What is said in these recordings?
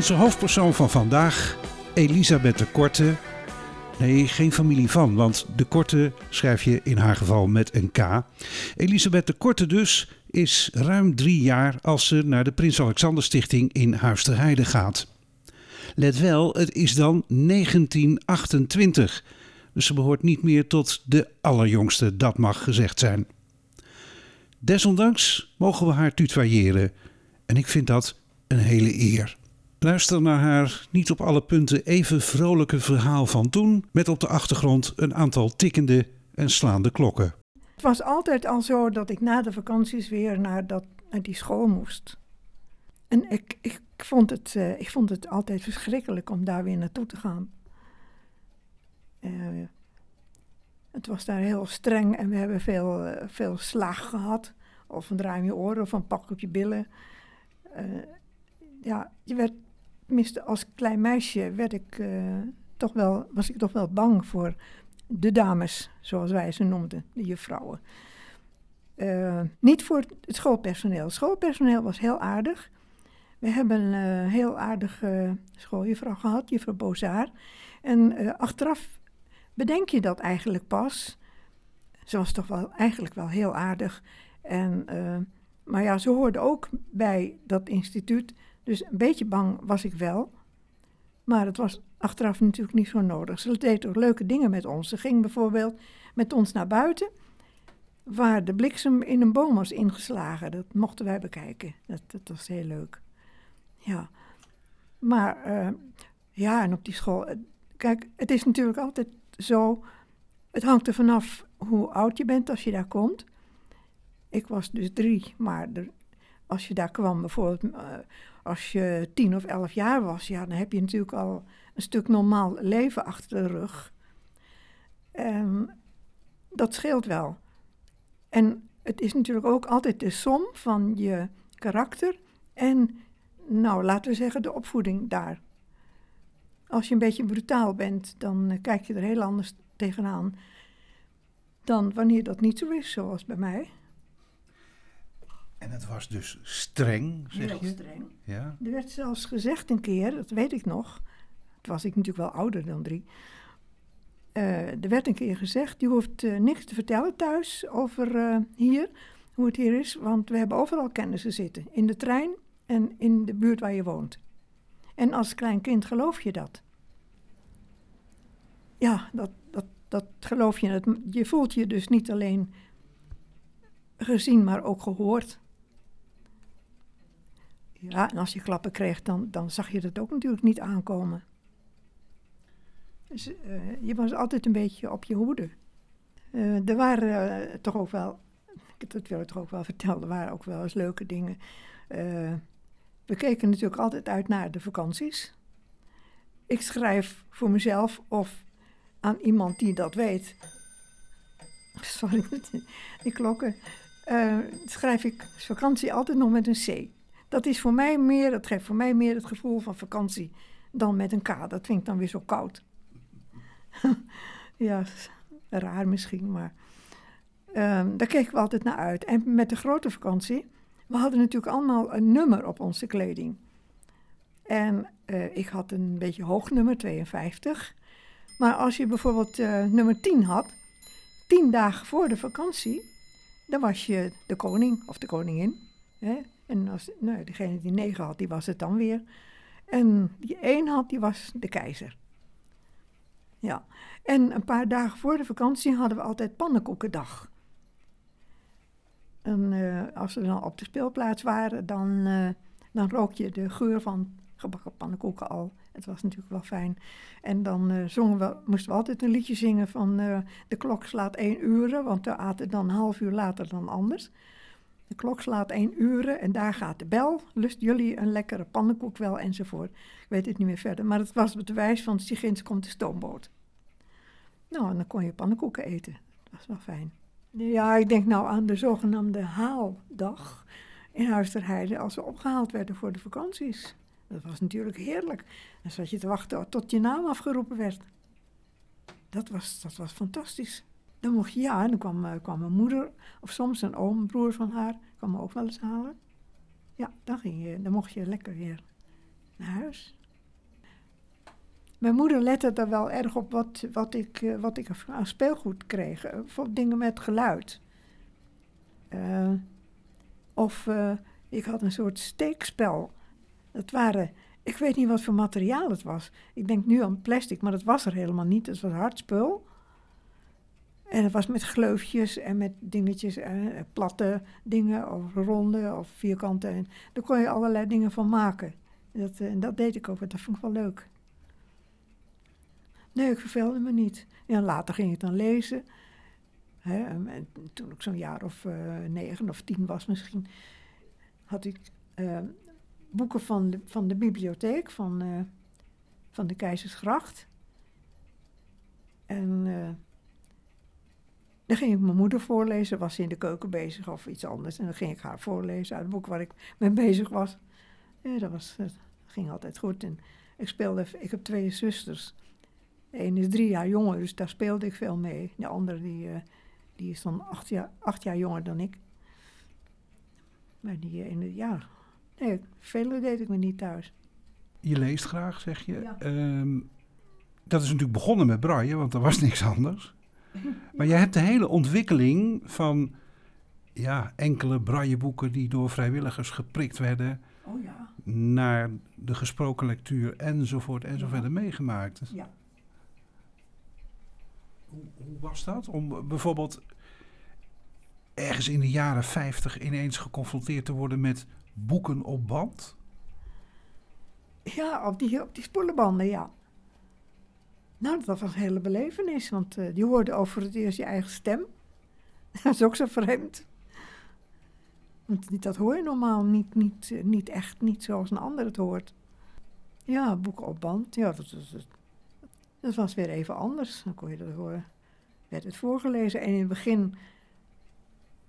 Onze hoofdpersoon van vandaag, Elisabeth de Korte. Nee, geen familie van, want de Korte schrijf je in haar geval met een K. Elisabeth de Korte dus is ruim drie jaar als ze naar de Prins Alexander Stichting in Huisterheide gaat. Let wel, het is dan 1928. Dus ze behoort niet meer tot de allerjongste, dat mag gezegd zijn. Desondanks mogen we haar tutoyeren. En ik vind dat een hele eer. Luister naar haar niet op alle punten even vrolijke verhaal van toen, met op de achtergrond een aantal tikkende en slaande klokken. Het was altijd al zo dat ik na de vakanties weer naar, dat, naar die school moest. En ik, ik, vond het, uh, ik vond het altijd verschrikkelijk om daar weer naartoe te gaan. Uh, het was daar heel streng en we hebben veel, uh, veel slag gehad. Of een draai in je oren of een pak op je billen. ja, je werd tenminste als klein meisje werd ik, uh, toch wel, was ik toch wel bang voor de dames, zoals wij ze noemden, de juffrouwen. Uh, niet voor het schoolpersoneel. Het schoolpersoneel was heel aardig. We hebben een uh, heel aardige schooljuffrouw gehad, juffrouw Bozaar. En achteraf bedenk je dat eigenlijk pas. Ze was toch wel eigenlijk wel heel aardig. En, maar ja, ze hoorde ook bij dat instituut dus een beetje bang was ik wel. Maar het was achteraf natuurlijk niet zo nodig. Ze deed ook leuke dingen met ons. Ze ging bijvoorbeeld met ons naar buiten, waar de bliksem in een boom was ingeslagen. Dat mochten wij bekijken. Dat, was heel leuk. Ja. Maar uh, ja, en op die school. Eh, kijk, het is natuurlijk altijd zo. Het hangt er vanaf hoe oud je bent als je daar komt. Ik was dus drie, maar er, als je daar kwam, bijvoorbeeld uh, als je tien of elf jaar was, ja, dan heb je natuurlijk al een stuk normaal leven achter de rug. En dat scheelt wel. En het is natuurlijk ook altijd de som van je karakter en, nou, laten we zeggen, de opvoeding daar. Als je een beetje brutaal bent, dan kijk je er heel anders tegenaan dan wanneer dat niet zo is, zoals bij mij. En het was dus streng, zeg Heel je? streng. Ja. Er werd zelfs gezegd een keer, dat weet ik nog. Toen was ik natuurlijk wel ouder dan drie. Uh, er werd een keer gezegd, je hoeft uh, niks te vertellen thuis over uh, hier, hoe het hier is. Want we hebben overal kennissen zitten. In de trein en in de buurt waar je woont. En als klein kind geloof je dat. Ja, dat, dat, dat geloof je. je voelt je dus niet alleen gezien, maar ook gehoord. Ja, en als je klappen kreeg, dan, dan zag je dat ook natuurlijk niet aankomen. Dus uh, je was altijd een beetje op je hoede. Uh, er waren uh, toch ook wel, dat wil ik toch ook wel vertellen, er waren ook wel eens leuke dingen. we keken natuurlijk altijd uit naar de vakanties. Ik schrijf voor mezelf of aan iemand die dat weet. Sorry, die klokken. schrijf ik vakantie altijd nog met een C. Dat is voor mij meer, dat geeft voor mij meer het gevoel van vakantie dan met een K. Dat vind ik dan weer zo koud. ja, raar misschien, maar um, daar keken we altijd naar uit. En met de grote vakantie, we hadden natuurlijk allemaal een nummer op onze kleding. En uh, ik had een beetje hoog nummer, 52. Maar als je bijvoorbeeld uh, nummer 10 had, tien dagen voor de vakantie, dan was je de koning of de koningin. Hè? En als, nou, degene die negen had, die was het dan weer. En die één had, die was de keizer. Ja. En een paar dagen voor de vakantie hadden we altijd pannenkoekendag. En uh, als we dan op de speelplaats waren, dan, uh, dan rook je de geur van gebakken pannenkoeken al. Het was natuurlijk wel fijn. En dan uh, zongen we, moesten we altijd een liedje zingen van de klok slaat één uur, want we aten dan een half uur later dan anders. De klok slaat één uur en daar gaat de bel. Lust jullie een lekkere pannenkoek wel enzovoort. Ik weet het niet meer verder. Maar het was het bewijs van Sigins komt de stoomboot. Nou, en dan kon je pannenkoeken eten. Dat was wel fijn. Ja, ik denk nou aan de zogenaamde haaldag in Huisterheide als we opgehaald werden voor de vakanties. Dat was natuurlijk heerlijk. Dan zat je te wachten tot je naam afgeroepen werd. Dat was, dat was fantastisch. Dan mocht je, ja, en dan kwam, uh, kwam mijn moeder, of soms een oom, broer van haar, kwam me ook wel eens halen. Ja, dan, ging je, dan mocht je lekker weer naar huis. Mijn moeder lette er wel erg op wat, wat, ik, uh, wat ik aan speelgoed kreeg. Uh, dingen met geluid. of ik had een soort steekspel. Dat waren, ik weet niet wat voor materiaal het was. Ik denk nu aan plastic, maar dat was er helemaal niet. Het was hard spul. En het was met gleufjes en met dingetjes, eh, platte dingen of ronde of vierkante. En daar kon je allerlei dingen van maken. Dat, en dat deed ik ook, dat vond ik wel leuk. Nee, ik verveelde me niet. En later ging ik dan lezen. Hè, en toen ik zo'n jaar of uh, negen of tien was misschien, had ik boeken van de, van de bibliotheek van, van de Keizersgracht. En dan ging ik mijn moeder voorlezen, was ze in de keuken bezig of iets anders. En dan ging ik haar voorlezen uit het boek waar ik mee bezig was. Ja, dat, was, dat ging altijd goed. En ik speelde, ik heb twee zusters. Een is drie jaar jonger, dus daar speelde ik veel mee. De andere die, uh, die is dan acht jaar, acht jaar jonger dan ik. Maar die in het ja, nee, veel deed ik me niet thuis. Je leest graag, zeg je. Ja. Um, dat is natuurlijk begonnen met braille, want er was niks anders. Maar je hebt de hele ontwikkeling van ja, enkele brailleboeken die door vrijwilligers geprikt werden. Oh ja. Naar de gesproken lectuur enzovoort enzovoort ja. meegemaakt. Ja. Hoe, hoe was dat? Om bijvoorbeeld ergens in de jaren 50 ineens geconfronteerd te worden met boeken op band? Ja, op die, op die spoelenbanden, ja. Nou, dat was een hele belevenis, want uh, die hoorde over het eerst je eigen stem. dat is ook zo vreemd. Want dat hoor je normaal niet, niet, niet echt, niet zoals een ander het hoort. Ja, boeken op band, ja, dat was weer even anders. Dan kon je dat horen. Werd het voorgelezen en in het begin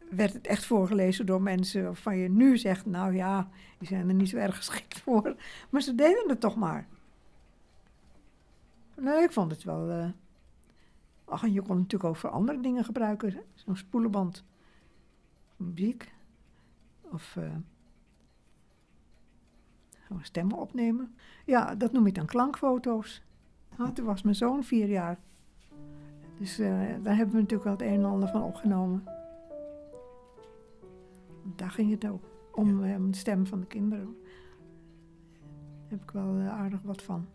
werd het echt voorgelezen door mensen waarvan je nu zegt, nou ja, die zijn er niet zo erg geschikt voor. Maar ze deden het toch maar. Nee, ik vond het wel. Uh... Ach, en je kon het natuurlijk ook voor andere dingen gebruiken. Zo'n spoelenband. Muziek. Of uh... gewoon stemmen opnemen. Ja, dat noem ik dan klankfoto's. Nou, toen was mijn zoon vier jaar. Dus uh, daar hebben we natuurlijk wel het een en ander van opgenomen. Daar ging het ook om, ja. de stem van de kinderen. Daar heb ik wel aardig wat van.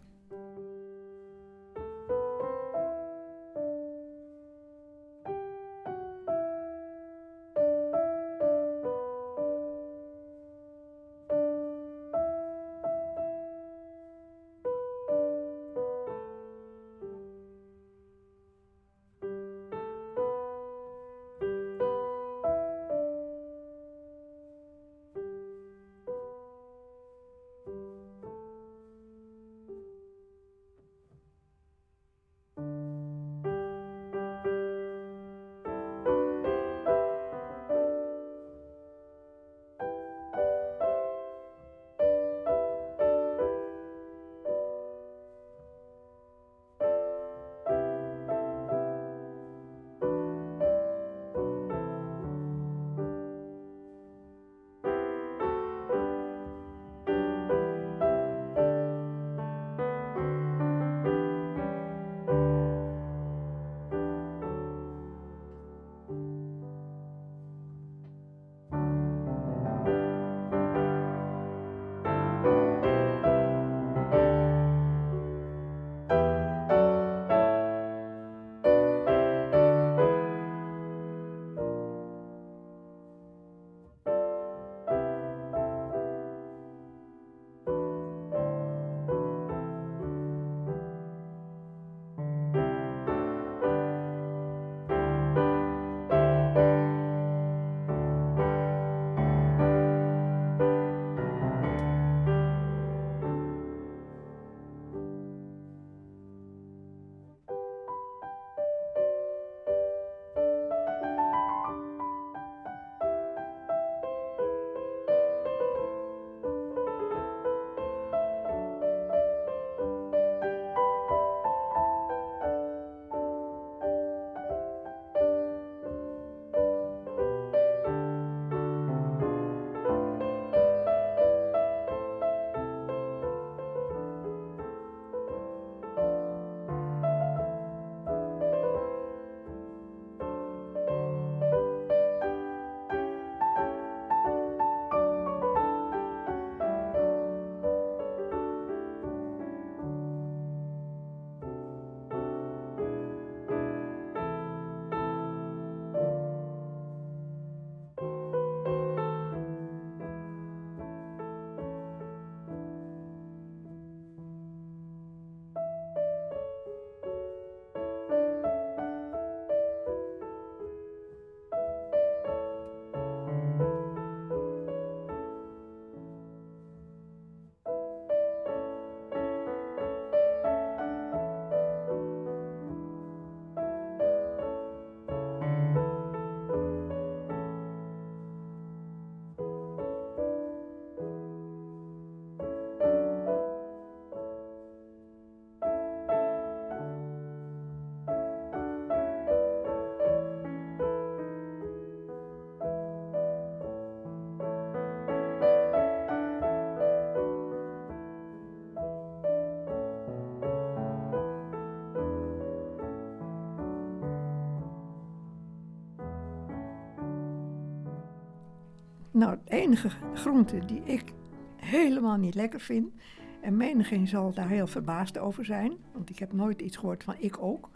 Nou, het enige groente die ik helemaal niet lekker vind, en menigeen zal daar heel verbaasd over zijn, want ik heb nooit iets gehoord van ik ook,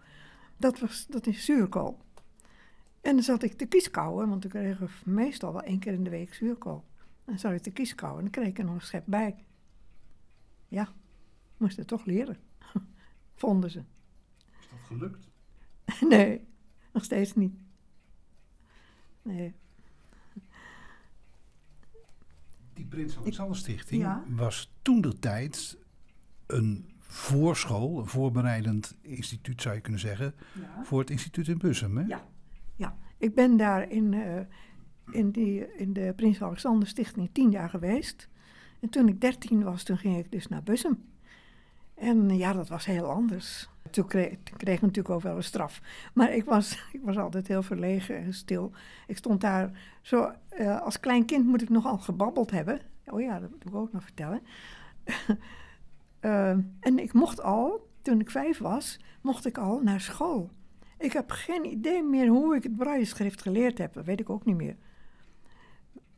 dat, was, dat is zuurkool. En dan zat ik te kieskouwen, want ik kreeg meestal wel één keer in de week zuurkool. Dan zat ik te kieskouwen en dan kreeg ik er nog een schep bij. Ja, moest het toch leren, vonden ze. Is dat gelukt? Nee, nog steeds niet. Nee. Die Prins Alexander Stichting Ja. was toen de tijd een voorschool, een voorbereidend instituut zou je kunnen zeggen, Ja. voor het instituut in Bussum. Hè? Ja, ja. ik ben daar in, eh, in, die, in de Prins Alexander Stichting tien jaar geweest. En toen ik dertien was, toen ging ik dus naar Bussum. En ja, dat was heel anders. Toen kreeg, kreeg ik natuurlijk ook wel een straf. Maar ik was, ik was altijd heel verlegen en stil. Ik stond daar zo... eh, als klein kind moet ik nogal gebabbeld hebben. Oh ja, dat moet ik ook nog vertellen. Eh, en ik mocht al, toen ik vijf was, mocht ik al naar school. Ik heb geen idee meer hoe ik het brailleschrift geleerd heb. Dat weet ik ook niet meer.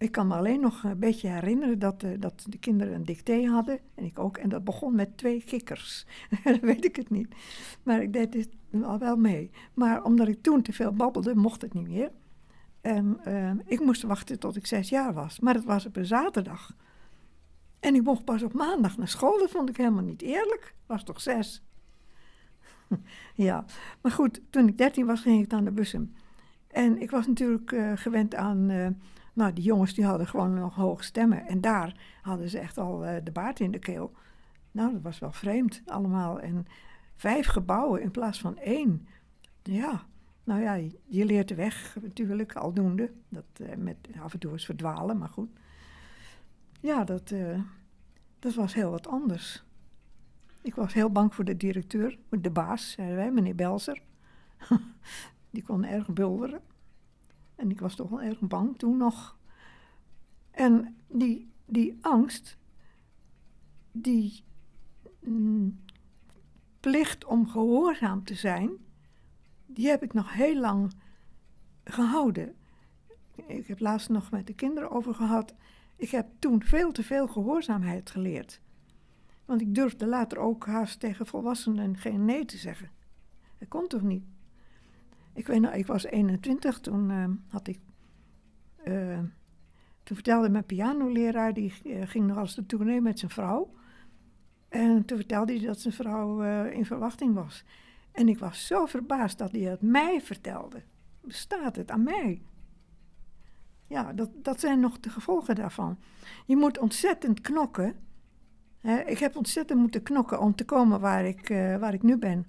Ik kan me alleen nog een beetje herinneren dat, eh, dat de kinderen een dicté hadden. En ik ook. En dat begon met twee kikkers. Dan weet ik het niet. Maar ik deed dit al wel mee. Maar omdat ik toen te veel babbelde, mocht het niet meer. En eh, ik moest wachten tot ik zes jaar was. Maar het was op een zaterdag. En ik mocht pas op maandag naar school. Dat vond ik helemaal niet eerlijk. Was toch zes? ja, maar goed, toen ik dertien was, ging ik naar Bussum. En ik was natuurlijk eh, gewend aan... nou, die jongens die hadden gewoon nog hoge stemmen. En daar hadden ze echt al eh, de baard in de keel. Nou, dat was wel vreemd allemaal. En vijf gebouwen in plaats van één. Ja, nou ja, je- leert de weg natuurlijk, aldoende. Dat, eh, met af en toe eens verdwalen, maar goed. Ja, dat, eh, dat was heel wat anders. Ik was heel bang voor de directeur, de baas, zeiden wij, meneer Belzer. Die kon erg bulderen. En ik was toch wel erg bang toen nog. En die, die angst, die mm, plicht om gehoorzaam te zijn, die heb ik nog heel lang gehouden. Ik heb laatst nog met de kinderen over gehad. Ik heb toen veel te veel gehoorzaamheid geleerd. Want ik durfde later ook haast tegen volwassenen geen nee te zeggen. Dat kon toch niet? Ik weet nog, ik was 21, toen eh, had ik... eh, toen vertelde mijn pianoleraar, die eh, ging nog eens de tournee met zijn vrouw. En toen vertelde hij dat zijn vrouw in verwachting was. En ik was zo verbaasd dat hij het mij vertelde. Bestaat het aan mij? Ja, dat, dat zijn nog de gevolgen daarvan. Je moet ontzettend knokken. Ik heb ontzettend moeten knokken om te komen waar ik, waar ik nu ben.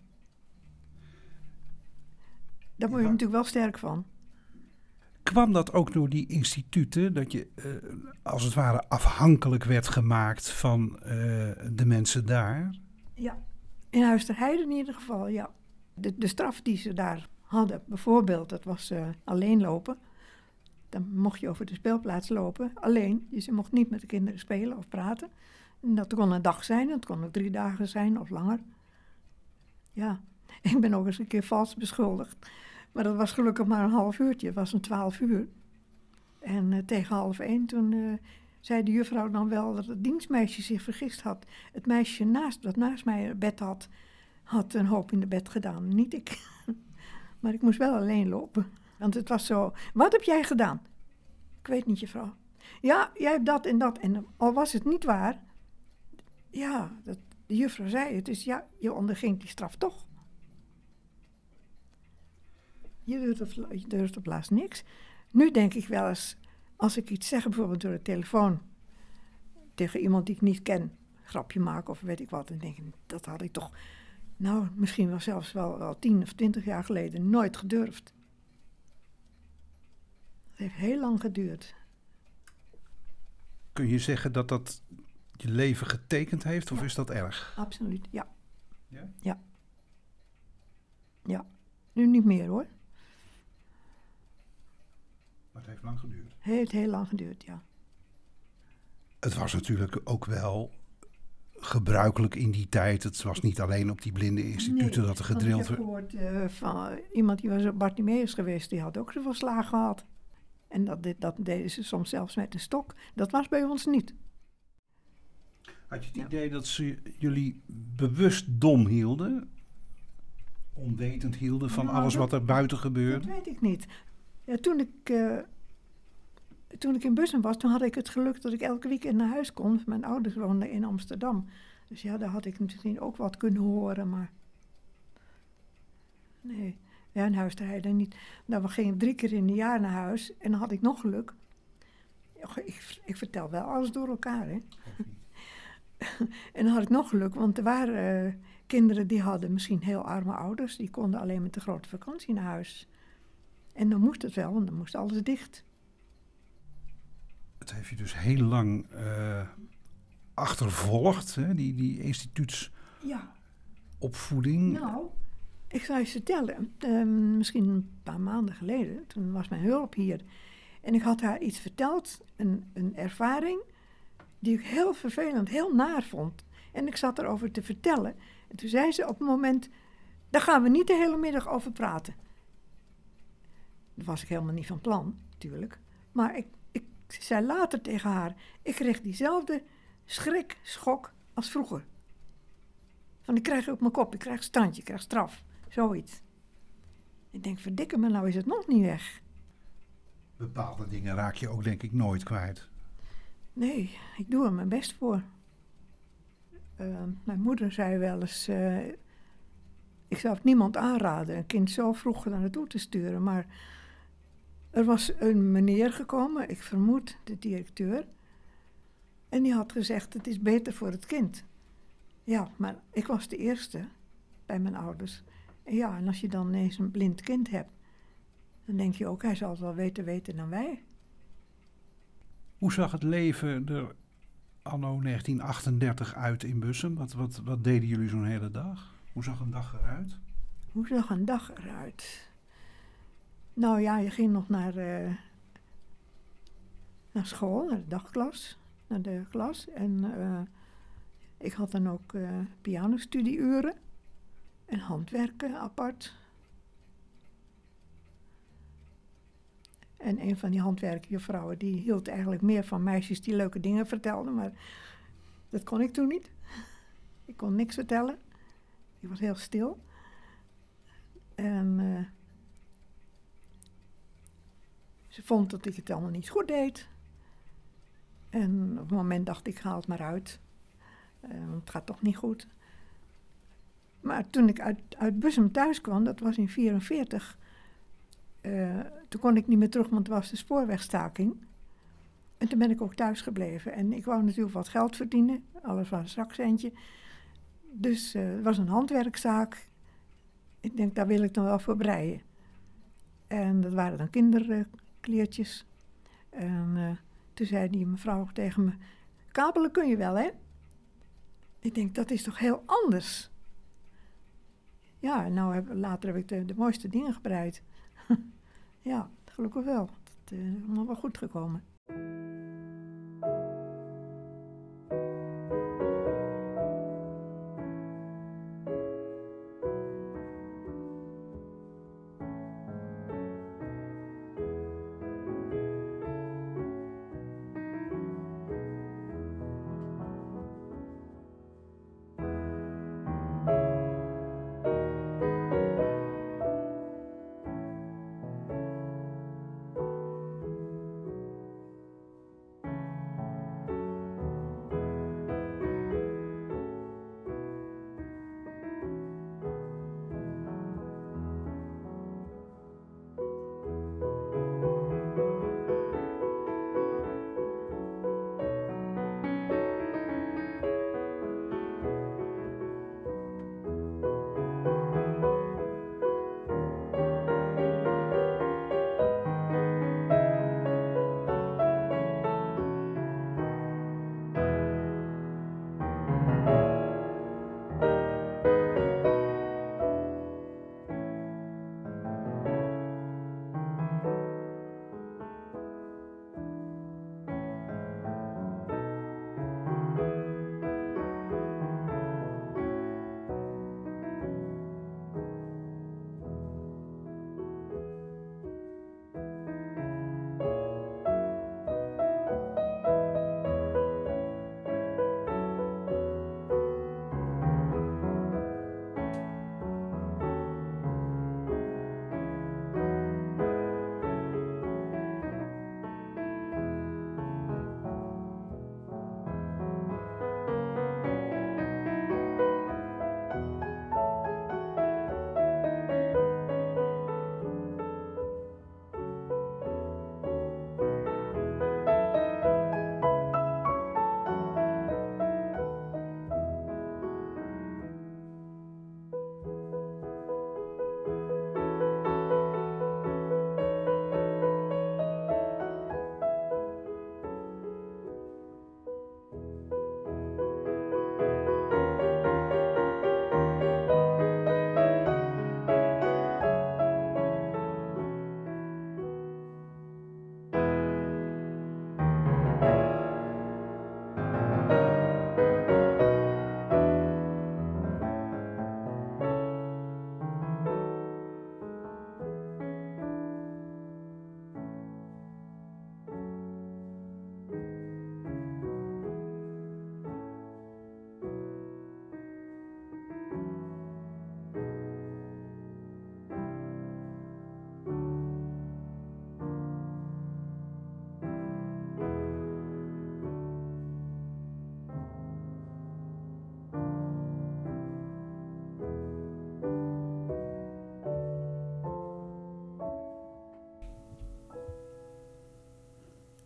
Daar word je natuurlijk wel sterk van. Kwam dat ook door die instituten, dat je eh, als het ware afhankelijk werd gemaakt van eh, de mensen daar? Ja, in Huis ter Heide in ieder geval, ja. De, de straf die ze daar hadden, bijvoorbeeld, dat was eh, alleen lopen. Dan mocht je over de speelplaats lopen, alleen. Dus je mocht niet met de kinderen spelen of praten. En dat kon een dag zijn, dat kon ook drie dagen zijn of langer. Ja, ik ben ook eens een keer vals beschuldigd. Maar dat was gelukkig maar een half uurtje, het was een twaalf uur. En eh, tegen half één toen eh, zei de juffrouw dan wel dat het dienstmeisje zich vergist had. Het meisje naast, dat naast mij bed had, had een hoop in de bed gedaan, niet ik. maar ik moest wel alleen lopen. Want het was zo, wat heb jij gedaan? Ik weet niet, juffrouw. Ja, jij hebt dat en dat. En al was het niet waar, ja, dat, de juffrouw zei het, dus ja, je onderging die straf toch. Je durft op, je durft op laatst niks. Nu denk ik wel eens, als ik iets zeg, bijvoorbeeld door de telefoon, tegen iemand die ik niet ken, grapje maken of weet ik wat, dan denk ik, dat had ik toch, nou, misschien wel zelfs wel, tien of twintig jaar geleden nooit gedurfd. Het heeft heel lang geduurd. Kun je zeggen dat dat je leven getekend heeft of Ja. is dat erg? Absoluut, ja. Ja? Ja. Ja. Nu niet meer hoor. Maar het heeft lang geduurd. Het heeft heel lang geduurd, ja. Het was natuurlijk ook wel gebruikelijk in die tijd. Het was niet alleen op die blinde instituten Nee, dat er gedrild Ik heb werd. gehoord eh, van iemand die was op Bartimeus geweest, die had ook zoveel slagen gehad. En dat, dit- dat deden ze soms zelfs met een stok. Dat was bij ons niet. Had je het Ja. idee dat ze jullie bewust dom hielden? Onwetend hielden van Nou, alles dat- wat er buiten Dat gebeurde? weet ik niet. Ja, toen, ik, eh, toen ik in Bussum was, toen had ik het geluk dat ik elke weekend naar huis kon. Mijn ouders woonden in Amsterdam. Dus ja, daar had ik misschien ook wat kunnen horen, maar... Nee, ja, een huis rijden niet. Nou, we gingen drie keer in een jaar naar huis en dan had ik nog geluk. Ik, ik vertel wel alles door elkaar, hè. En dan had ik nog geluk, want er waren eh, kinderen die hadden misschien heel arme ouders. Die konden alleen met de grote vakantie naar huis. En dan moest het wel, want dan moest alles dicht. Het heeft je dus heel lang eh, achtervolgd, hè? Die, die instituutsopvoeding. Ja. Nou, ik zou je vertellen. eh, misschien een paar maanden geleden, toen was mijn hulp hier. En ik had haar iets verteld, een, een ervaring, die ik heel vervelend, heel naar vond. En ik zat erover te vertellen. En toen zei ze op een moment, daar gaan we niet de hele middag over praten. Dat was ik helemaal niet van plan, natuurlijk. Maar ik, ik zei later tegen haar, ik kreeg diezelfde schrik, schok als vroeger. Van ik krijg op mijn kop, ik krijg standje, ik krijg straf. Zoiets. Ik denk, verdikke me, nou is het nog niet weg. Bepaalde dingen raak je ook denk ik nooit kwijt. Nee, ik doe er mijn best voor. Eh, mijn moeder zei wel eens, eh, ik zou het niemand aanraden een kind zo vroeg naar naartoe te sturen. Maar er was een meneer gekomen, ik vermoed de directeur. En die had gezegd, het is beter voor het kind. Ja, maar ik was de eerste bij mijn ouders. En ja, en als je dan ineens een blind kind hebt, dan denk je ook, hij zal het wel weten weten dan wij. Hoe zag het leven er anno 1938 uit in Bussum? Wat, wat, wat deden jullie zo'n hele dag? Hoe zag een dag eruit? Hoe zag een dag eruit? Nou ja, je ging nog naar, eh, naar school, naar de dagklas, naar de klas. En eh, ik had dan ook eh pianostudieuren en handwerken apart. En een van die handwerkjuffrouwen die hield eigenlijk meer van meisjes die leuke dingen vertelden, maar dat kon ik toen niet. Ik kon niks vertellen. Ik was heel stil. En ze vond dat ik het allemaal niet goed deed. En op het moment dacht ik, haal het maar uit. Eh, het gaat toch niet goed. Maar toen ik uit, uit Bussum thuis kwam, dat was in 1944... toen kon ik niet meer terug, want het was de spoorwegstaking. En toen ben ik ook thuis gebleven. En ik wou natuurlijk wat geld verdienen. Alles was een zakcentje. Dus eh, het was een handwerkzaak. Ik denk, daar wil ik dan wel voor breien. En dat waren dan kinderkleertjes. En eh, toen zei die mevrouw tegen me, kabelen kun je wel, hè? Ik denk, dat is toch heel anders? Ja, nou later heb ik de, de mooiste dingen gebreid. ja, gelukkig wel. Het is allemaal wel goed gekomen.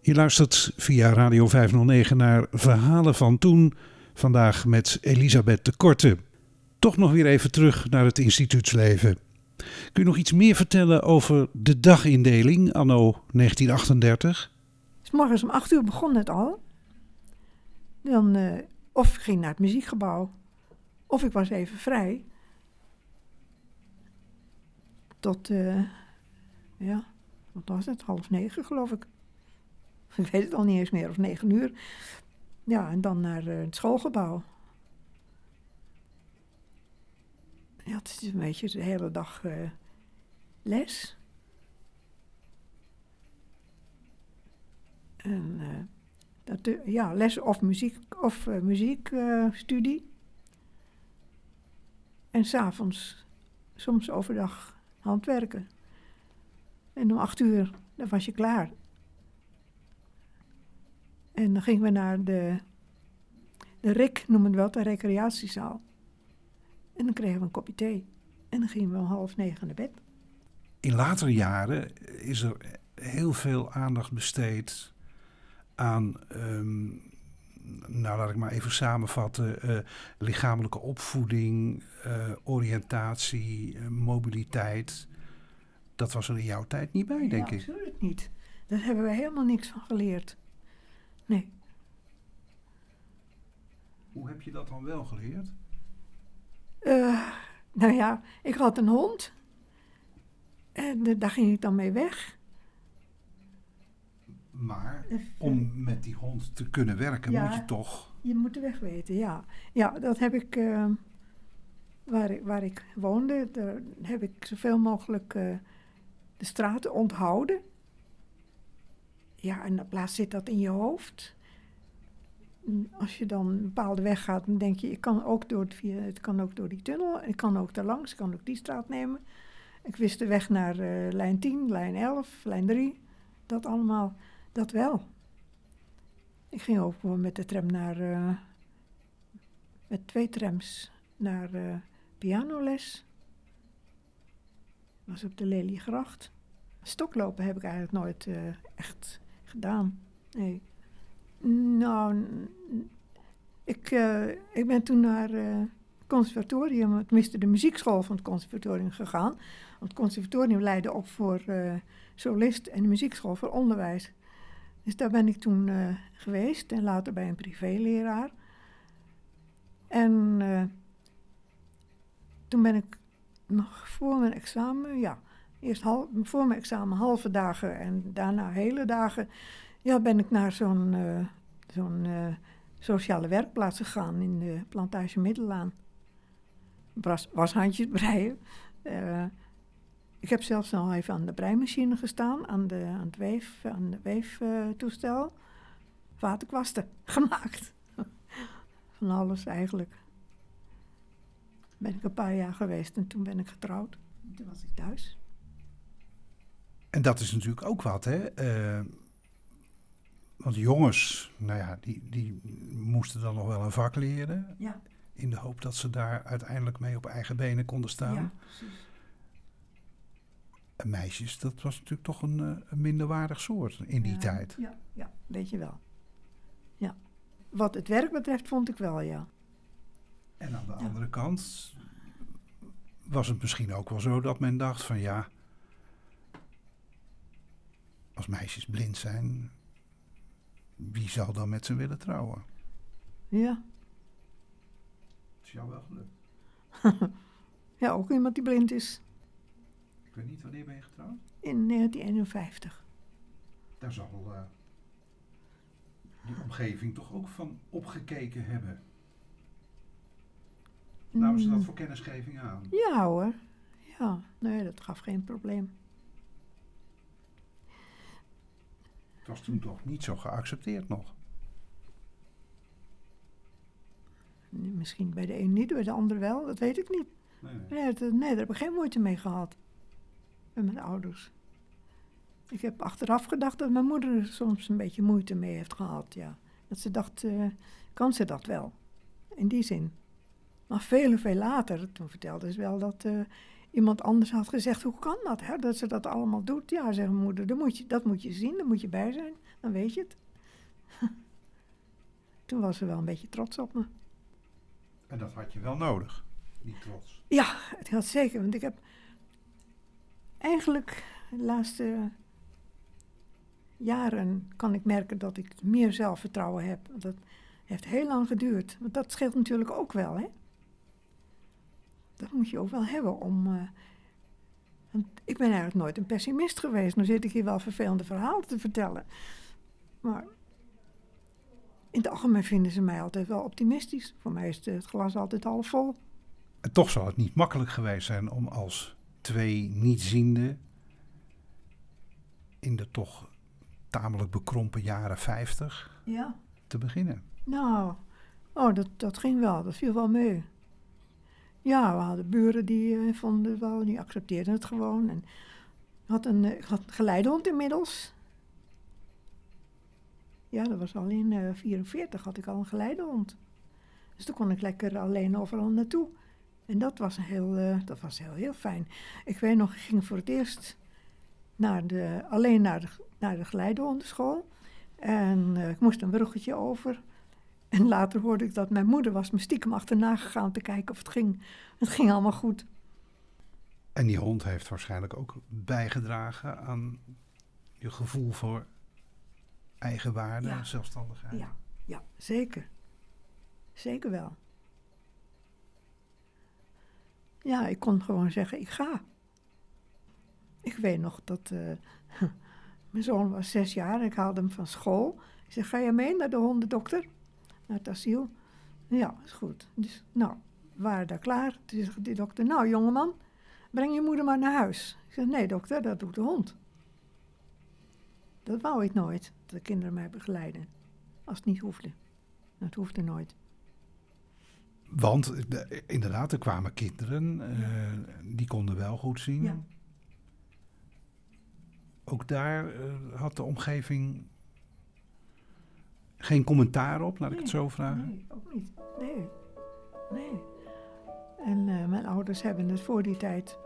Je luistert via Radio 509 naar Verhalen van Toen. Vandaag met Elisabeth de Korte. Toch nog weer even terug naar het instituutsleven. Kun je nog iets meer vertellen over de dagindeling anno 1938? S morgens om acht uur begon het al. Dan uh, of ik ging naar het muziekgebouw, of ik was even vrij. Tot, uh, ja, wat was het? Half negen geloof ik. Ik weet het al niet eens meer, of negen uur. Ja, en dan naar uh, het schoolgebouw. Ja, het is een beetje de hele dag uh, les. En uh, dat, ja, les of muziek of muziekstudie. en s'avonds, soms overdag, handwerken. En om acht uur, dan was je klaar. En dan gingen we naar de, de RIK, noemen we wel, de recreatiezaal. En dan kregen we een kopje thee. En dan gingen we om half negen naar bed. In latere jaren is er heel veel aandacht besteed aan, um, nou laat ik maar even samenvatten, uh, lichamelijke opvoeding, uh, oriëntatie, uh, mobiliteit. Dat was er in jouw tijd niet bij, denk ik. Absoluut niet. Daar hebben we helemaal niks van geleerd. Nee. Hoe heb je dat dan wel geleerd? Uh, nou ja, ik had een hond. En uh, daar ging ik dan mee weg. Maar om met die hond te kunnen werken, ja, moet je toch. Je moet de weg weten, ja. Ja, dat heb ik. Uh, waar, ik waar ik woonde, daar heb ik zoveel mogelijk de straten onthouden. Ja, en op plaats zit dat in je hoofd. Als je dan een bepaalde weg gaat, dan denk je, ik kan ook door het, via, het kan ook door die tunnel, ik kan ook daar langs, ik kan ook die straat nemen. Ik wist de weg naar uh, lijn 10, lijn 11, lijn 3. Dat allemaal, dat wel. Ik ging ook met de tram naar, uh, met twee trams naar uh, pianoles. was op de Leliegracht. Stoklopen heb ik eigenlijk nooit echt gedaan. Nee. Nou, ik, uh, ik ben toen naar uh, het conservatorium, tenminste de muziekschool van het conservatorium gegaan. Want het conservatorium leidde op voor uh, solist en de muziekschool voor onderwijs. Dus daar ben ik toen geweest en later bij een privéleraar. En toen ben ik nog voor mijn examen, ja, eerst voor mijn examen halve dagen en daarna hele dagen ja, ben ik naar zo'n uh, zo'n uh, sociale werkplaats gegaan in de plantage Middelaan. Was, handjes breien. Uh, ik heb zelfs al even aan de breimachine gestaan, aan, de, aan het weef, aan de weeftoestel. Waterkwasten gemaakt. Van alles eigenlijk. Ben ik een paar jaar geweest en toen ben ik getrouwd. Toen was ik thuis. En dat is natuurlijk ook wat, hè? Want jongens, nou ja, die, die moesten dan nog wel een vak leren. Ja. In de hoop dat ze daar uiteindelijk mee op eigen benen konden staan. Ja, precies. En meisjes, dat was natuurlijk toch een, eh, een minderwaardig soort in die ja, tijd. Ja, ja, weet je wel. Ja. Wat het werk betreft vond ik wel, ja. En aan de ja. andere kant was het misschien ook wel zo dat men dacht van ja, als meisjes blind zijn, wie zou dan met ze willen trouwen? Ja. Is jou wel gelukt? ja, ook iemand die blind is. Ik weet niet, wanneer ben je getrouwd? In 1951. Daar zal uh, die omgeving toch ook van opgekeken hebben. Namen ze dat voor kennisgeving aan? Ja hoor. Ja, nee, dat gaf geen probleem. Het was toen toch niet zo geaccepteerd nog? Misschien bij de een niet, bij de ander wel. Dat weet ik niet. Nee, nee. Nee, dat, nee, daar heb ik geen moeite mee gehad. Met mijn ouders. Ik heb achteraf gedacht dat mijn moeder er soms een beetje moeite mee heeft gehad, ja. Dat ze dacht, uh, kan ze dat wel? In die zin. Maar veel, veel later, toen vertelde ze wel dat uh, iemand anders had gezegd, hoe kan dat, hè, dat ze dat allemaal doet? Ja, zegt mijn moeder, dat moet, je, dat moet je zien, daar moet je bij zijn, dan weet je het. Toen was ze wel een beetje trots op me. En dat had je wel nodig, die trots. Ja, het had zeker, want ik heb eigenlijk de laatste jaren kan ik merken dat ik meer zelfvertrouwen heb. Dat heeft heel lang geduurd, want dat scheelt natuurlijk ook wel, hè? Dat moet je ook wel hebben om. Uh, want ik ben eigenlijk nooit een pessimist geweest. Nu zit ik hier wel vervelende verhalen te vertellen. Maar in het algemeen vinden ze mij altijd wel optimistisch. Voor mij is het glas altijd half vol. En toch zal het niet makkelijk geweest zijn om als twee nietzienden in de toch tamelijk bekrompen jaren 50 ja. te beginnen. Nou, oh, dat, dat ging wel. Dat viel wel mee. Ja, we hadden buren die uh, vonden wel, die accepteerden het gewoon. En had een, ik had een geleidehond inmiddels. Ja, dat was al in uh, 44 had ik al een geleidehond. Dus toen kon ik lekker alleen overal naartoe. En dat was heel, dat was heel, heel fijn. Ik weet nog, ik ging voor het eerst naar de, alleen naar de, naar de geleidehondenschool. En ik moest een bruggetje over. En later hoorde ik dat mijn moeder was me stiekem achterna gegaan te kijken of het ging. Het ging allemaal goed. En die hond heeft waarschijnlijk ook bijgedragen aan je gevoel voor eigenwaarde en zelfstandigheid. Ja, ja, zeker. Zeker wel. Ja, ik kon gewoon zeggen, ik ga. Ik weet nog dat uh, mijn zoon was zes jaar. Ik haalde hem van school. Ik zei, ga je mee naar de hondendokter? Naar het asiel? Ja, is goed. Dus, nou, we waren daar klaar. Toen zei die dokter, nou jongeman, breng je moeder maar naar huis. Ik zei, nee dokter, dat doet de hond. Dat wou ik nooit, dat de kinderen mij begeleiden. Als het niet hoefde. Dat hoefde nooit. Want inderdaad, er kwamen kinderen, uh, die konden wel goed zien. Ja. Ook daar uh, had de omgeving geen commentaar op, laat nee, ik het zo vragen. Nee, ook niet. Nee, nee. En uh, mijn ouders hebben het voor die tijd,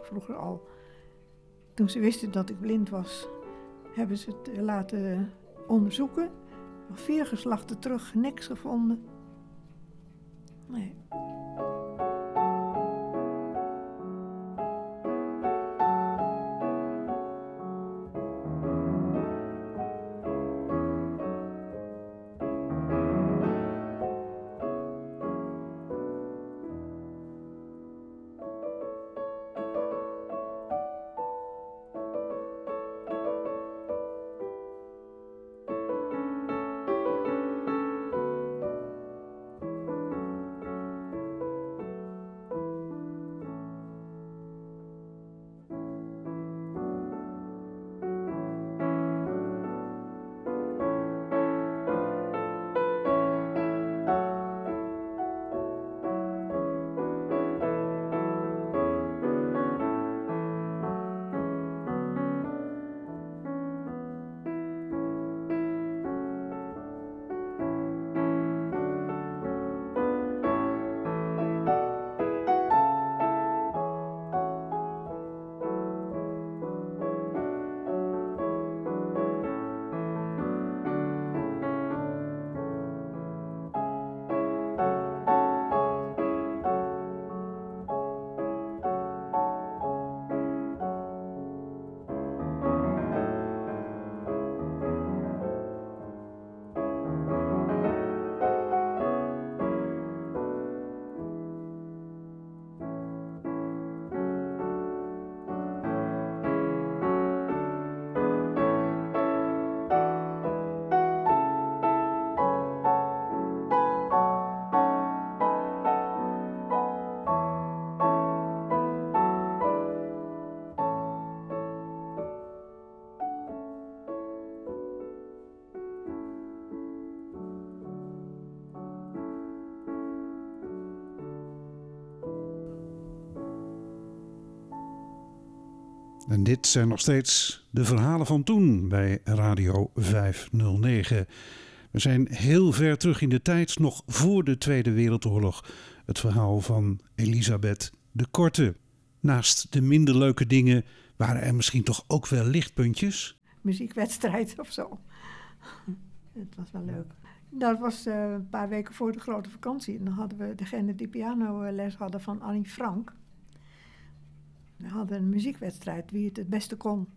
vroeger al, toen ze wisten dat ik blind was, hebben ze het laten onderzoeken. Vier geslachten terug, niks gevonden. Nee. Dit zijn nog steeds de verhalen van toen bij Radio 509. We zijn heel ver terug in de tijd, nog voor de Tweede Wereldoorlog. Het verhaal van Elisabeth de Korte. Naast de minder leuke dingen waren er misschien toch ook wel lichtpuntjes? Muziekwedstrijd of zo. Het was wel leuk. Dat was uh, een paar weken voor de grote vakantie. En dan hadden we degene die pianoles hadden van Annie Frank. We hadden een muziekwedstrijd, wie het het beste kon,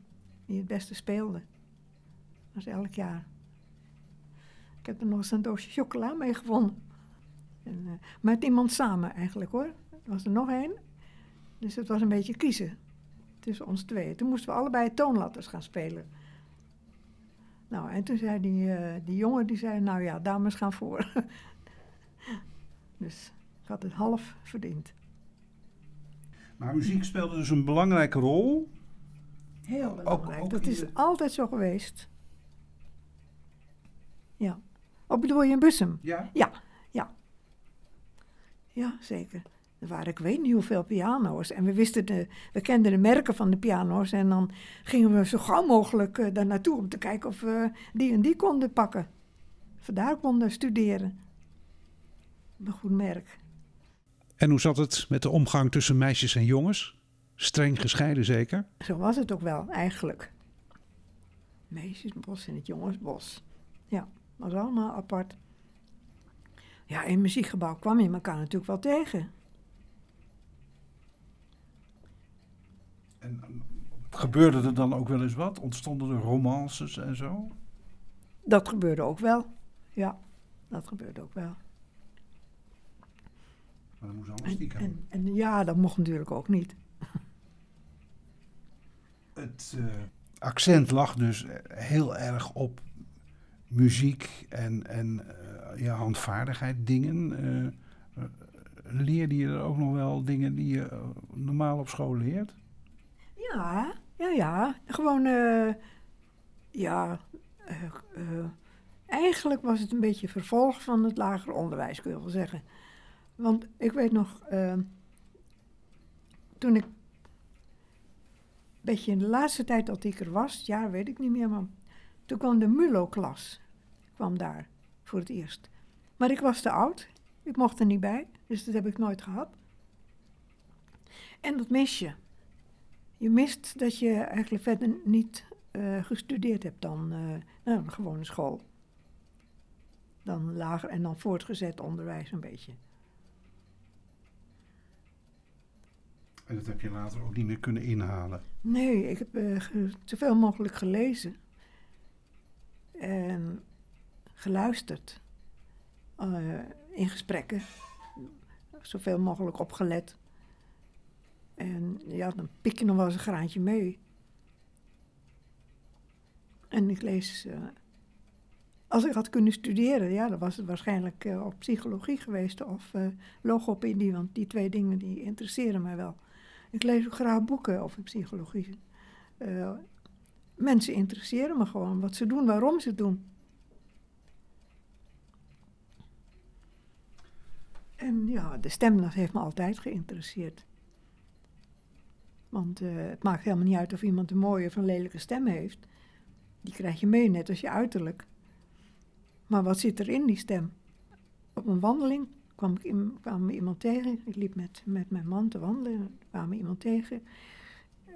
wie het beste speelde. Dat was elk jaar. Ik heb er nog eens een doosje chocola mee gevonden. En, uh, met iemand samen eigenlijk hoor. Er was er nog één. Dus het was een beetje kiezen tussen ons twee. Toen moesten we allebei toonladders gaan spelen. Nou, en toen zei die, uh, die jongen, die zei, nou ja, dames gaan voor. dus ik had het half verdiend. Maar muziek speelde dus een belangrijke rol? Heel belangrijk. Ook, ook dat is de... altijd zo geweest. Ja. Of bedoel je in Bussum? Ja. Ja, ja. Ja, zeker. Er waren ik weet niet hoeveel piano's. En we wisten de, we kenden de merken van de piano's. En dan gingen we zo gauw mogelijk uh, daar naartoe om te kijken of we die en die konden pakken. Vandaar konden studeren. Een goed merk. En hoe zat het met de omgang tussen meisjes en jongens? Streng gescheiden zeker? Zo was het ook wel, eigenlijk. Meisjesbos en het jongensbos. Ja, was allemaal apart. Ja, in muziekgebouw kwam je elkaar natuurlijk wel tegen. En gebeurde er dan ook wel eens wat? Ontstonden er romances en zo? Dat gebeurde ook wel, ja. Dat gebeurde ook wel. Maar dat moest allemaal stiekem. En, en, en, ja, dat mocht natuurlijk ook niet. Het uh, accent lag dus heel erg op muziek en, en uh, ja, handvaardigheid dingen. Uh, leerde je er ook nog wel dingen die je normaal op school leert? Ja, ja, ja. Gewoon, ja, eigenlijk was het een beetje vervolg van het lager onderwijs, kun je wel zeggen. Want ik weet nog, toen ik, een beetje in de laatste tijd dat ik er was, ja, weet ik niet meer, maar toen kwam de MULO-klas, kwam daar voor het eerst. Maar ik was te oud, ik mocht er niet bij, dus dat heb ik nooit gehad. En dat meisje, je mist dat je eigenlijk verder niet uh, gestudeerd hebt dan uh, nou, een gewone school. Dan lager en dan voortgezet onderwijs een beetje. En dat heb je later ook niet meer kunnen inhalen? Nee, ik heb uh, zoveel mogelijk gelezen. En geluisterd. in gesprekken. Zoveel mogelijk opgelet. En ja, dan pik je nog wel eens een graantje mee. En ik lees. Uh, als ik had kunnen studeren, ja, dan was het waarschijnlijk op psychologie geweest of uh, logopedie, want die twee dingen die interesseren mij wel. Ik lees ook graag boeken over psychologie. mensen interesseren me gewoon wat ze doen, waarom ze het doen. En ja, de stem heeft me altijd geïnteresseerd. Want uh, het maakt helemaal niet uit of iemand een mooie of een lelijke stem heeft. Die krijg je mee, net als je uiterlijk. Maar wat zit er in die stem? Op een wandeling kwam, ik kwam me iemand tegen. Ik liep met, met mijn man te wandelen. kwam me iemand tegen.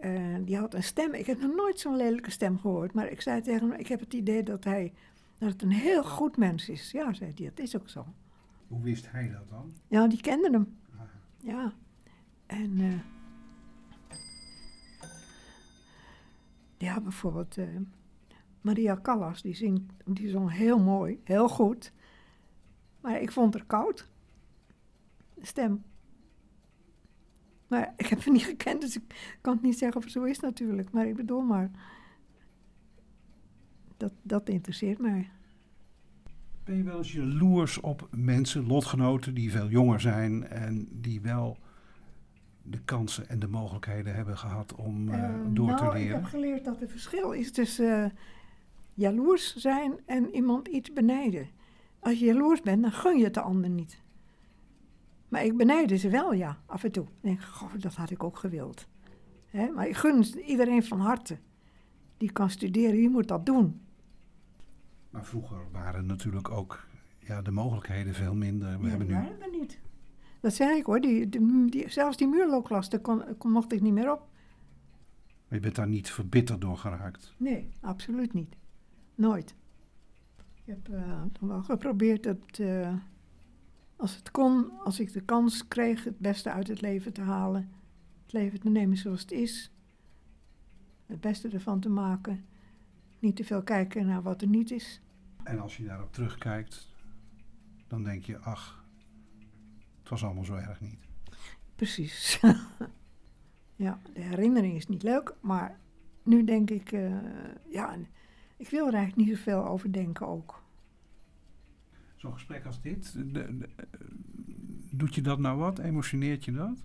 Uh, die had een stem. Ik heb nog nooit zo'n lelijke stem gehoord. Maar ik zei tegen hem, ik heb het idee dat hij dat het een heel goed mens is. Ja, zei hij, dat is ook zo. Hoe wist hij dat dan? Ja, die kende hem. Ah. Ja. En... Uh, Ja, bijvoorbeeld uh, Maria Callas, die, zingt, die zong heel mooi, heel goed. Maar ik vond haar koud. Stem. Maar ik heb haar niet gekend, dus ik kan het niet zeggen of het zo is natuurlijk. Maar ik bedoel maar, dat, dat interesseert mij. Ben je wel eens jaloers op mensen, lotgenoten die veel jonger zijn en die wel de kansen en de mogelijkheden hebben gehad om uh, door nou, te leren? Ik heb geleerd dat er verschil is tussen uh, jaloers zijn en iemand iets benijden. Als je jaloers bent, dan gun je het de ander niet. Maar ik benijde ze wel, ja, af en toe. Ik denk, goh, dat had ik ook gewild. Maar ik gun iedereen van harte. Die kan studeren, die moet dat doen. Maar vroeger waren natuurlijk ook ja, de mogelijkheden veel minder. We ja, hebben nu... waren er niet. Dat zei ik hoor. Die, die, die- zelfs die muurlookklas, daar kon, kon, mocht ik niet meer op. Maar je bent daar niet verbitterd door geraakt. Nee, absoluut niet. Nooit. Ik heb dan wel geprobeerd dat, eh, als het kon, als ik de kans kreeg het beste uit het leven te halen. Het leven te nemen zoals het is. Het beste ervan te maken. Niet te veel kijken naar wat er niet is. En als je daarop terugkijkt, dan denk je, ach, het was allemaal zo erg niet. Precies. ja, de herinnering is niet leuk, maar nu denk ik, eh, ja, ik wil er eigenlijk niet zoveel over denken ook. Zo'n gesprek als dit, de- de- doet je dat nou wat? Emotioneert je dat?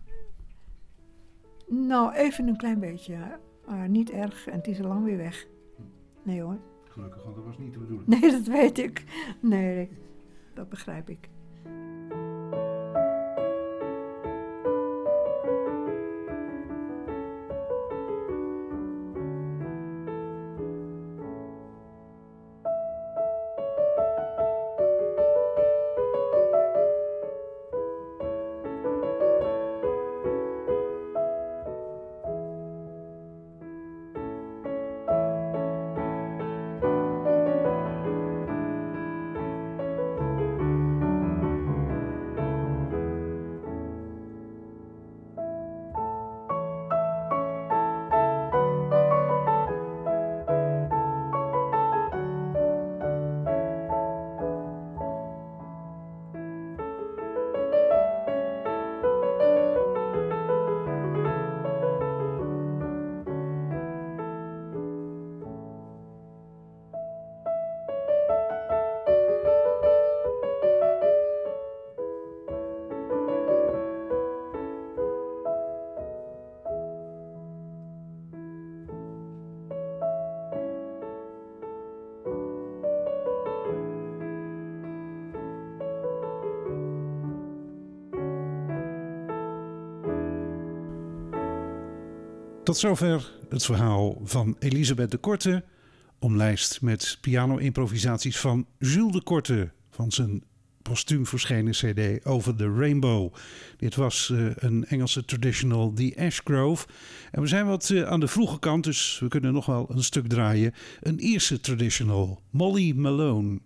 Nou, even een klein beetje, maar niet erg en het is al lang weer weg. Nee hoor. Gelukkig, want dat was niet de bedoeling. Nee, dat weet ik. Nee, dat begrijp ik. Tot zover het verhaal van Elisabeth de Korte, omlijst met piano-improvisaties van Jules de Korte van zijn postuum verschenen CD Over the Rainbow. Dit was eh, een Engelse traditional, The Ash Grove. En we zijn wat eh, aan de vroege kant, dus we kunnen nog wel een stuk draaien. Een Ierse traditional, Molly Malone.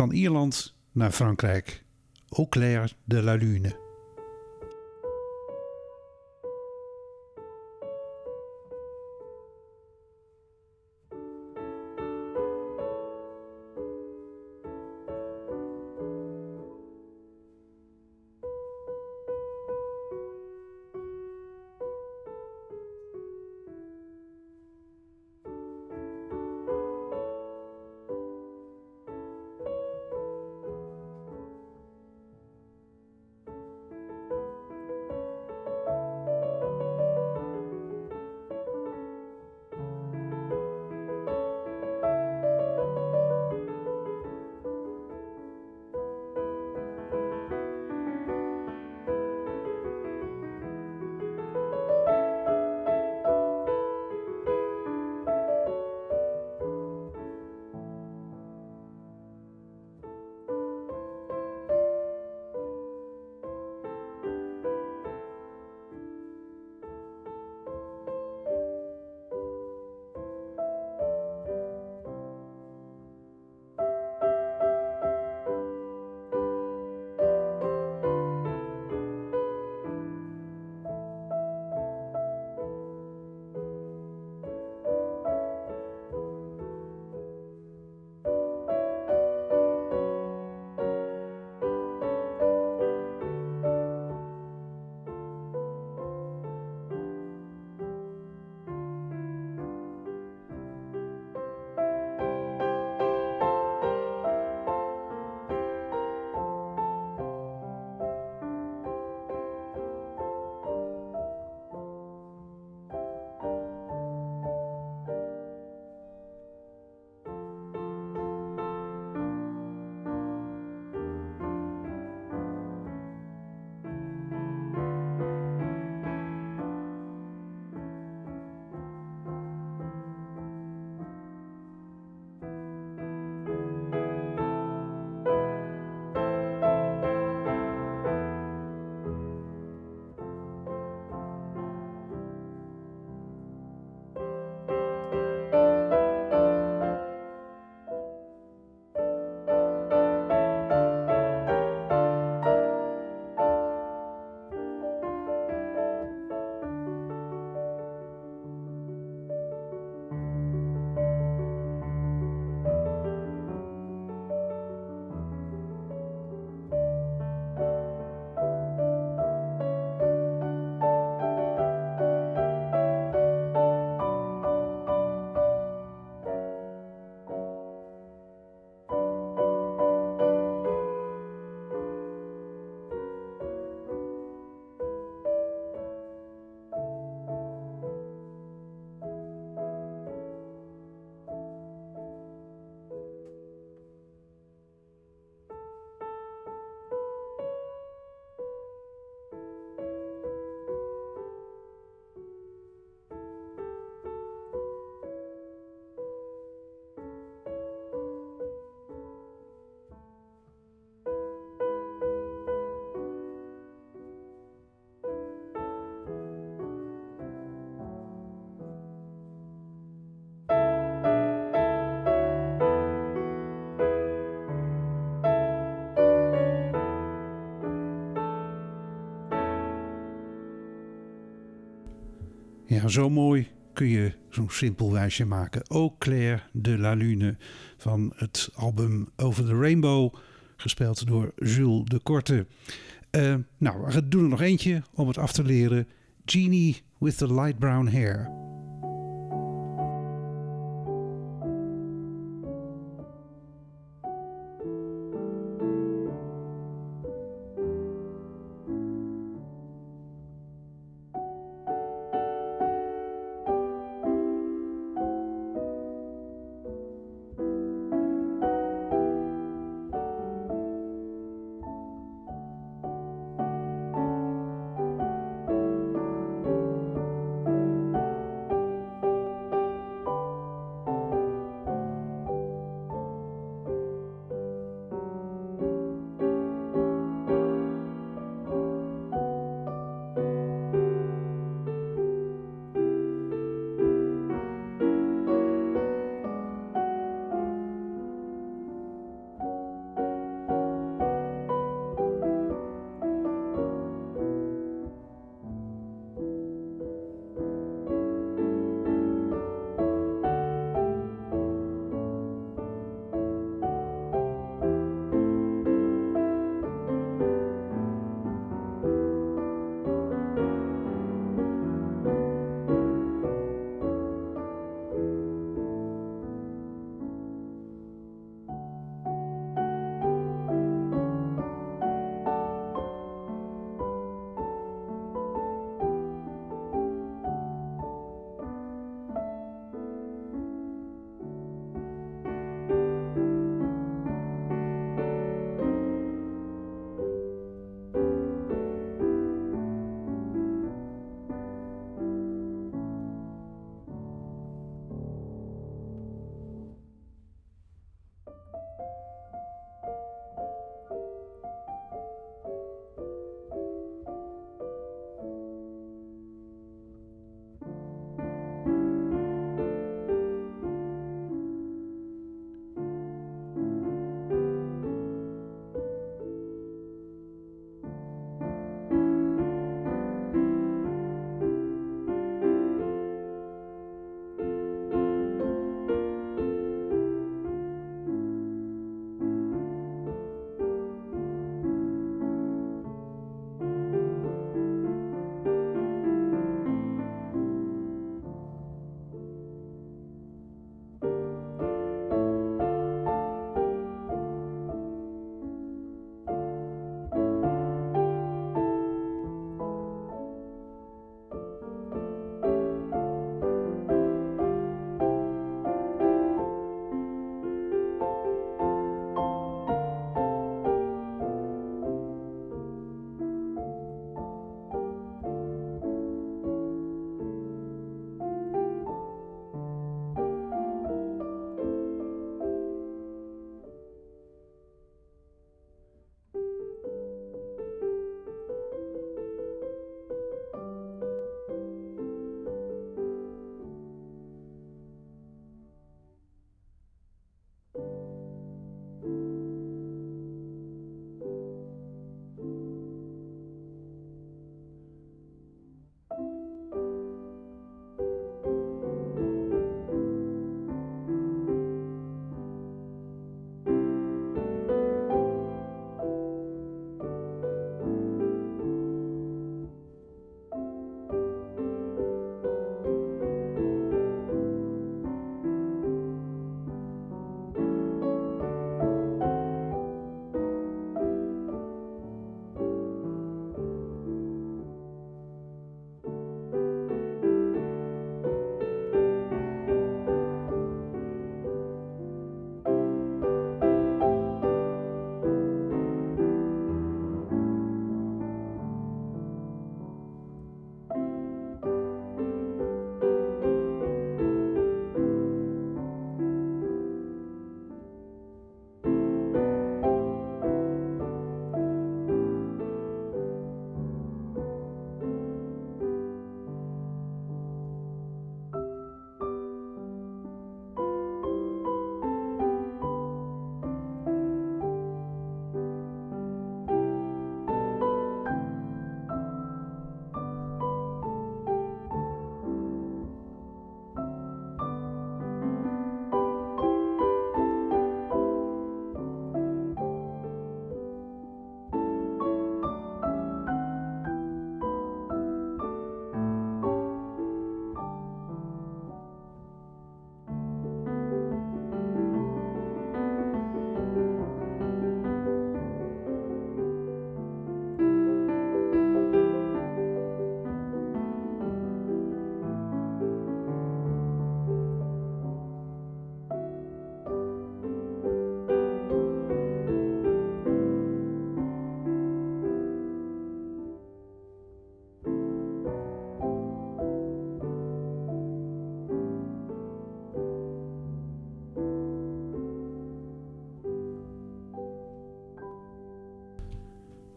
Van Ierland naar Frankrijk. Au clair de la lune. Zo mooi kun je zo'n simpel wijsje maken. Au clair de la lune van het album Over the Rainbow, gespeeld door Jules de Korte. Uh, nou, we doen er nog eentje om het af te leren. Genie with the light brown hair.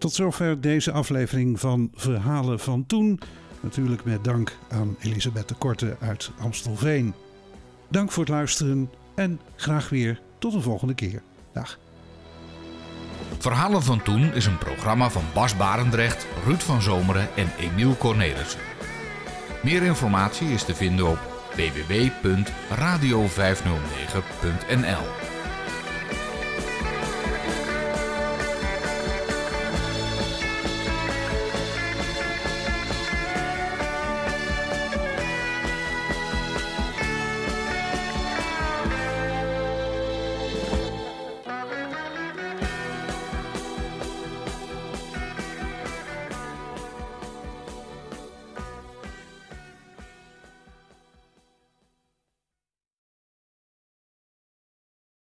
Tot zover deze aflevering van Verhalen van Toen. Natuurlijk met dank aan Elisabeth de Korte uit Amstelveen. Dank voor het luisteren en graag weer tot de volgende keer. Dag. Verhalen van Toen is een programma van Bas Barendrecht, Ruud van Zomeren en Emiel Cornelissen. Meer informatie is te vinden op www.radio509.nl